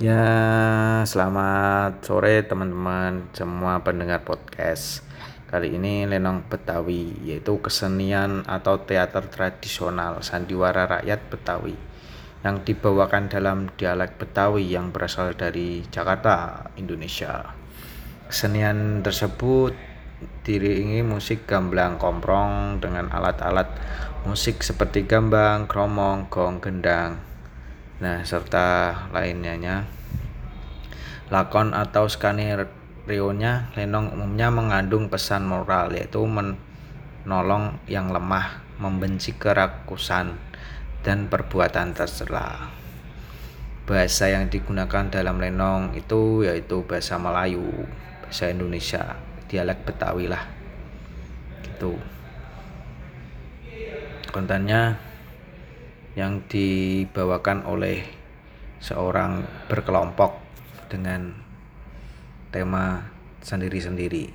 Ya, selamat sore teman-teman semua pendengar podcast. Kali ini Lenong Betawi, yaitu kesenian atau teater tradisional sandiwara rakyat Betawi yang dibawakan dalam dialek Betawi yang berasal dari Jakarta, Indonesia. Kesenian tersebut diringi musik gamblang komprong dengan alat-alat musik seperti gambang, kromong, gong, gendang, Nah, serta lainnya. Lakon atau skenario-nya Lenong umumnya mengandung pesan moral yaitu menolong yang lemah, membenci kerakusan dan perbuatan tercela. Bahasa yang digunakan dalam Lenong itu yaitu bahasa Melayu, bahasa Indonesia, dialek Betawi lah. Gitu. Kontennya yang dibawakan oleh seorang berkelompok dengan tema sendiri-sendiri.